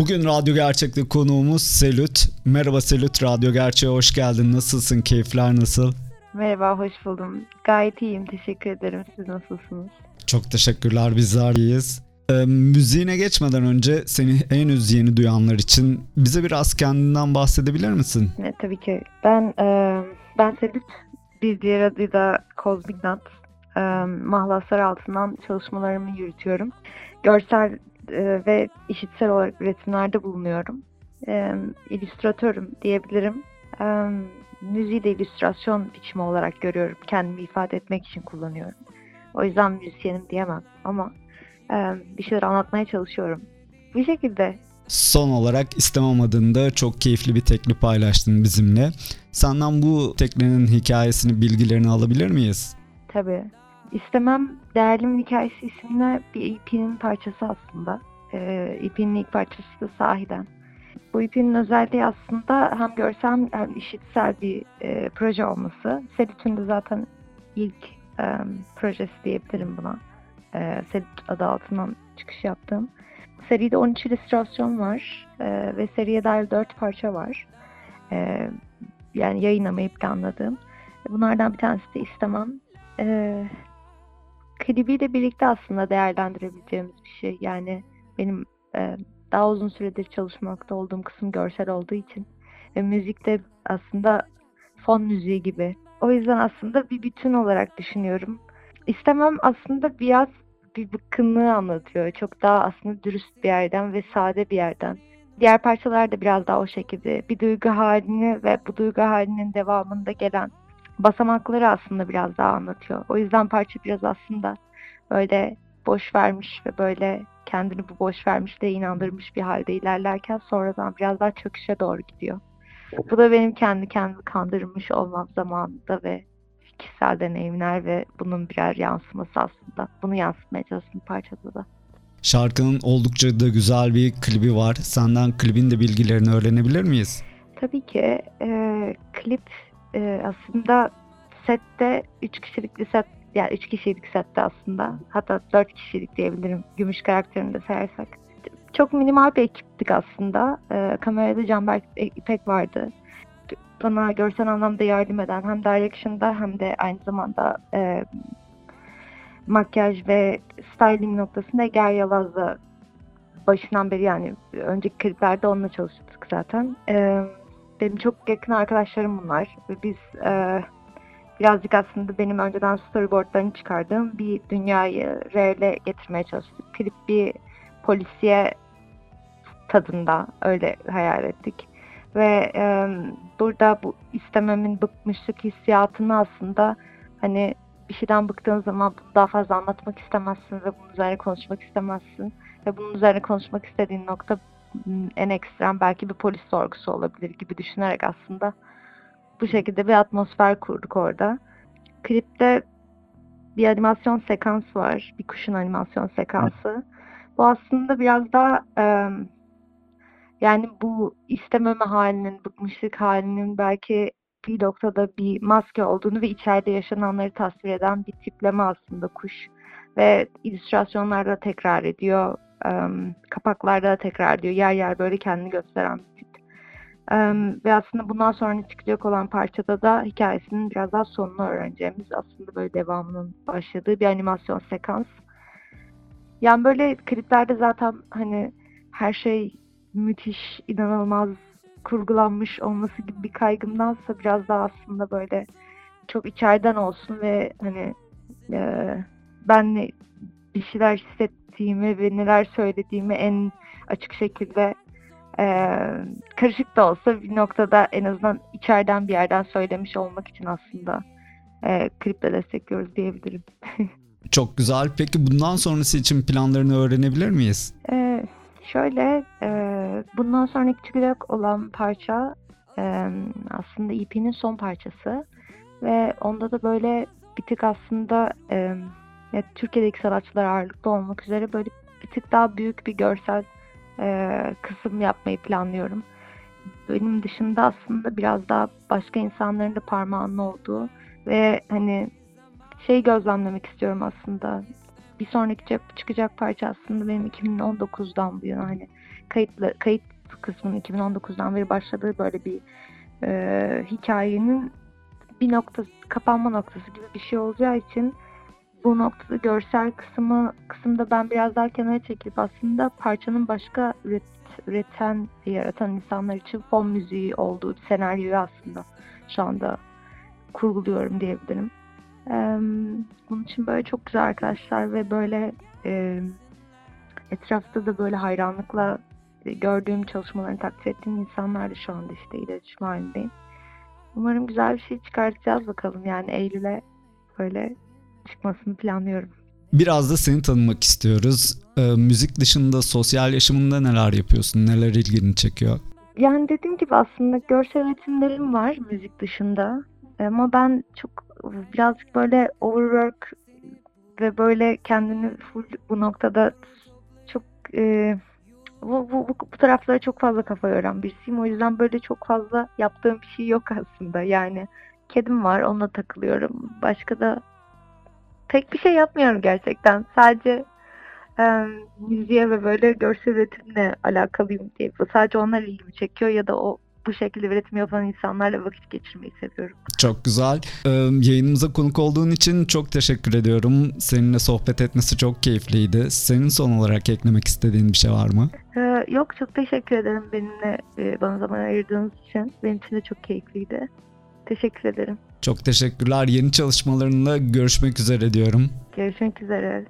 Bugün Radyo Gerçek'te konuğumuz Selüt. Merhaba Selüt, Radyo Gerçek'e hoş geldin. Nasılsın, keyifler nasıl? Merhaba, hoş buldum. Gayet iyiyim, teşekkür ederim. Siz nasılsınız? Çok teşekkürler, bizler iyiyiz. Ee, müziğine geçmeden önce seni henüz yeni duyanlar için bize biraz kendinden bahsedebilir misin? Evet, tabii ki. Ben e, ben Selüt, bir diğer adıyla Cosmic Nut. E, mahlaslar altından çalışmalarımı yürütüyorum. Görsel e, ve işitsel olarak üretimlerde bulunuyorum. E, illüstratörüm diyebilirim. E, müziği de illüstrasyon biçimi olarak görüyorum. Kendimi ifade etmek için kullanıyorum. O yüzden müzisyenim diyemem ama e, bir şeyler anlatmaya çalışıyorum. Bu şekilde. Son olarak istemem adında çok keyifli bir tekli paylaştın bizimle. Senden bu teklinin hikayesini, bilgilerini alabilir miyiz? Tabii. İstemem Değerlimin Hikayesi isimli bir EP'nin parçası aslında. Ee, EP'nin ilk parçası da sahiden. Bu EP'nin özelliği aslında hem görsel hem işitsel bir e, proje olması. Selüt'ün de zaten ilk e, projesi diyebilirim buna. E, Selüt adı altından çıkış yaptığım. Seride 13 illüstrasyon var e, ve seriye dair 4 parça var. E, yani yayınlamayı planladığım. Bunlardan bir tanesi de istemem. E, klibiyle birlikte aslında değerlendirebileceğimiz bir şey. Yani benim e, daha uzun süredir çalışmakta olduğum kısım görsel olduğu için ve müzik de aslında fon müziği gibi. O yüzden aslında bir bütün olarak düşünüyorum. İstemem aslında biraz bir bıkkınlığı anlatıyor. Çok daha aslında dürüst bir yerden ve sade bir yerden. Diğer parçalar da biraz daha o şekilde. Bir duygu halini ve bu duygu halinin devamında gelen basamakları aslında biraz daha anlatıyor. O yüzden parça biraz aslında böyle boş vermiş ve böyle kendini bu boş vermiş de inandırmış bir halde ilerlerken sonradan biraz daha çöküşe doğru gidiyor. Bu da benim kendi kendimi kandırmış olmam zamanında ve kişisel deneyimler ve bunun birer yansıması aslında. Bunu yansıtmaya çalıştım parçada da. Şarkının oldukça da güzel bir klibi var. Senden klibin de bilgilerini öğrenebilir miyiz? Tabii ki. E, klip e, aslında sette 3 kişilik bir set yani 3 kişilik sette aslında. Hatta 4 kişilik diyebilirim. Gümüş karakterini de sayarsak. Çok minimal bir ekiptik aslında. E, kamerada Canberk İpek vardı. Bana görsel anlamda yardım eden hem direction'da hem de aynı zamanda e, makyaj ve styling noktasında Eger Yalaz'la başından beri yani önceki kliplerde onunla çalıştık zaten. E, benim çok yakın arkadaşlarım bunlar. Ve biz e, birazcık aslında benim önceden storyboardlarını çıkardığım bir dünyayı reale getirmeye çalıştık. Klip bir polisiye tadında öyle hayal ettik. Ve e, burada bu istememin bıkmışlık hissiyatını aslında hani bir şeyden bıktığın zaman daha fazla anlatmak istemezsin ve bunun üzerine konuşmak istemezsin. Ve bunun üzerine konuşmak istediğin nokta en ekstrem belki bir polis sorgusu olabilir gibi düşünerek aslında bu şekilde bir atmosfer kurduk orada. Klipte bir animasyon sekans var. Bir kuşun animasyon sekansı. Bu aslında biraz daha e, yani bu istememe halinin, bıkmışlık halinin belki bir noktada bir maske olduğunu ve içeride yaşananları tasvir eden bir tipleme aslında kuş. Ve illüstrasyonlarda tekrar ediyor, um, kapaklarda tekrar ediyor. Yer yer böyle kendini gösteren bir tip. Um, ve aslında bundan sonra çıkacak olan parçada da hikayesinin biraz daha sonunu öğreneceğimiz aslında böyle devamının başladığı bir animasyon sekans. Yani böyle kliplerde zaten hani her şey müthiş, inanılmaz kurgulanmış olması gibi bir kaygımdansa biraz daha aslında böyle çok içeriden olsun ve hani e, ben ne, bir şeyler hissettiğimi ve neler söylediğimi en açık şekilde e, karışık da olsa bir noktada en azından içeriden bir yerden söylemiş olmak için aslında e, kliple destekliyoruz diyebilirim. Çok güzel. Peki bundan sonrası için planlarını öğrenebilir miyiz? Ee, şöyle, e, bundan sonraki çıkacak olan parça e, aslında EP'nin son parçası ve onda da böyle bir tık aslında e, ya Türkiye'deki sanatçılar ağırlıklı olmak üzere böyle bir tık daha büyük bir görsel e, kısım yapmayı planlıyorum. Benim dışında aslında biraz daha başka insanların da parmağının olduğu ve hani şey gözlemlemek istiyorum aslında. Bir sonraki çıkacak parça aslında benim 2019'dan bu yana hani kayıtlı, kayıt kısmının 2019'dan beri başladığı böyle bir e, hikayenin bir nokta kapanma noktası gibi bir şey olacağı için bu noktada görsel kısmı kısımda ben biraz daha kenara çekip aslında parçanın başka üret, üreten, yaratan insanlar için fon müziği olduğu senaryoyu aslında şu anda kurguluyorum diyebilirim. Ee, bunun için böyle çok güzel arkadaşlar ve böyle e, etrafta da böyle hayranlıkla gördüğüm çalışmalarını takdir ettiğim insanlar da şu anda işte iletişim halindeyim. Umarım güzel bir şey çıkartacağız bakalım yani Eylül'e böyle çıkmasını planlıyorum. Biraz da seni tanımak istiyoruz. E, müzik dışında sosyal yaşamında neler yapıyorsun? Neler ilgini çekiyor? Yani dediğim gibi aslında görsel üretimlerim var müzik dışında. Ama ben çok birazcık böyle overwork ve böyle kendini full bu noktada çok e, bu, bu, bu, bu taraflara çok fazla kafa yoran birisiyim. O yüzden böyle çok fazla yaptığım bir şey yok aslında. Yani kedim var onunla takılıyorum. Başka da pek bir şey yapmıyorum gerçekten. Sadece e, müziğe ve böyle görsel üretimle alakalıyım diye. Sadece onlar ilgimi çekiyor ya da o bu şekilde üretim yapan insanlarla vakit geçirmeyi seviyorum. Çok güzel. Ee, yayınımıza konuk olduğun için çok teşekkür ediyorum. Seninle sohbet etmesi çok keyifliydi. Senin son olarak eklemek istediğin bir şey var mı? Ee, yok çok teşekkür ederim benimle bana zaman ayırdığınız için. Benim için de çok keyifliydi. Teşekkür ederim. Çok teşekkürler. Yeni çalışmalarında görüşmek üzere diyorum. Görüşmek üzere.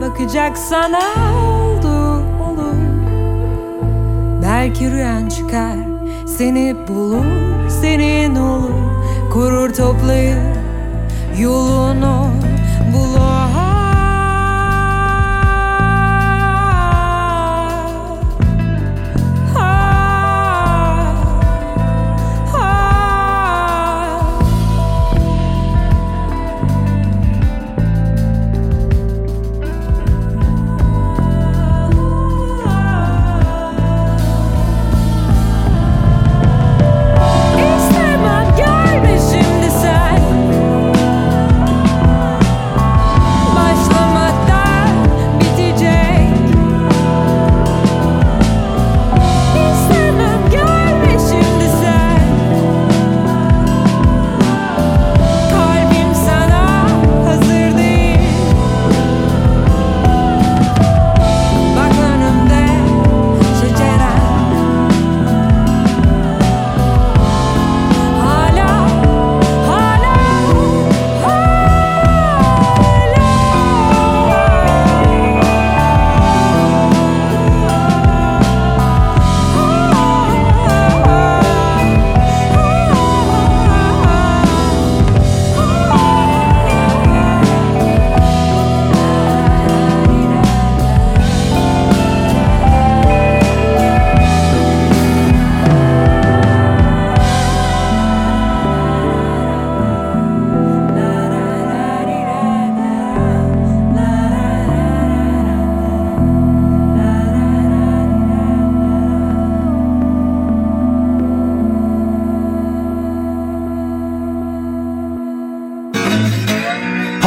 Bakacak sana oldu olur. Belki rüyan çıkar seni bulur senin olur. Kurur toplayır yolunu bulur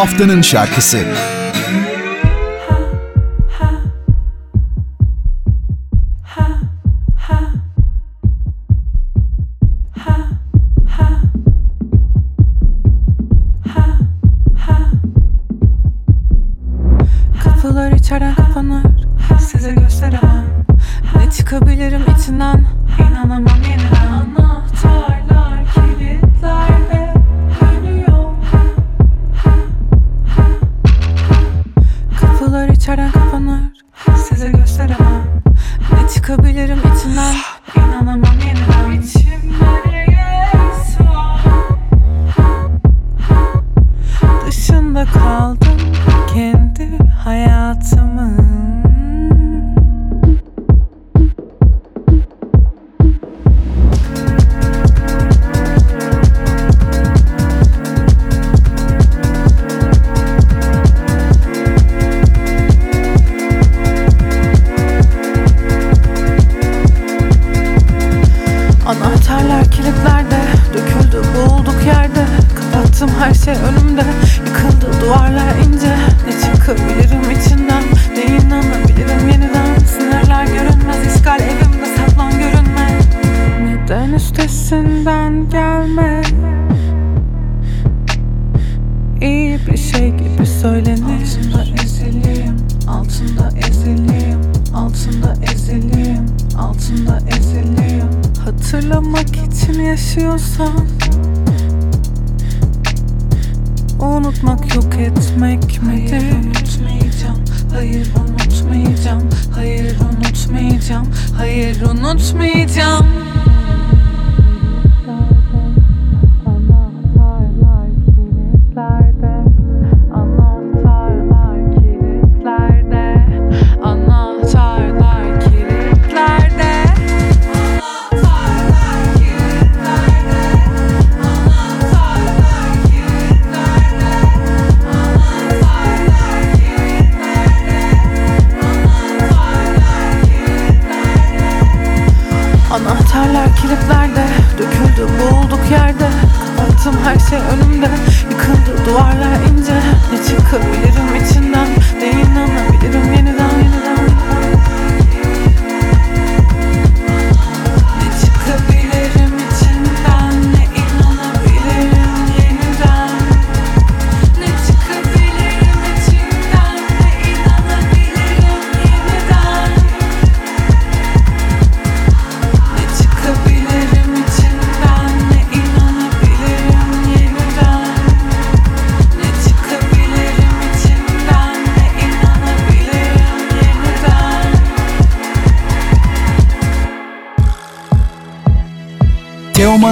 haftanın şarkısı. Kapılar içeriden kapanır. Size gösteremem. Ne çıkabilirim içinden? İnanamam çıkabilirim içinden. İnanamam yeniden. Dışında kaldım için yaşıyorsan Unutmak yok etmek midir? Hayır unutmayacağım, hayır unutmayacağım, hayır unutmayacağım, hayır unutmayacağım. Her şey önümde. Yıkıldı duvarlar ince. Ne çıkabilirim içinden? Ne inanabilirim yeniden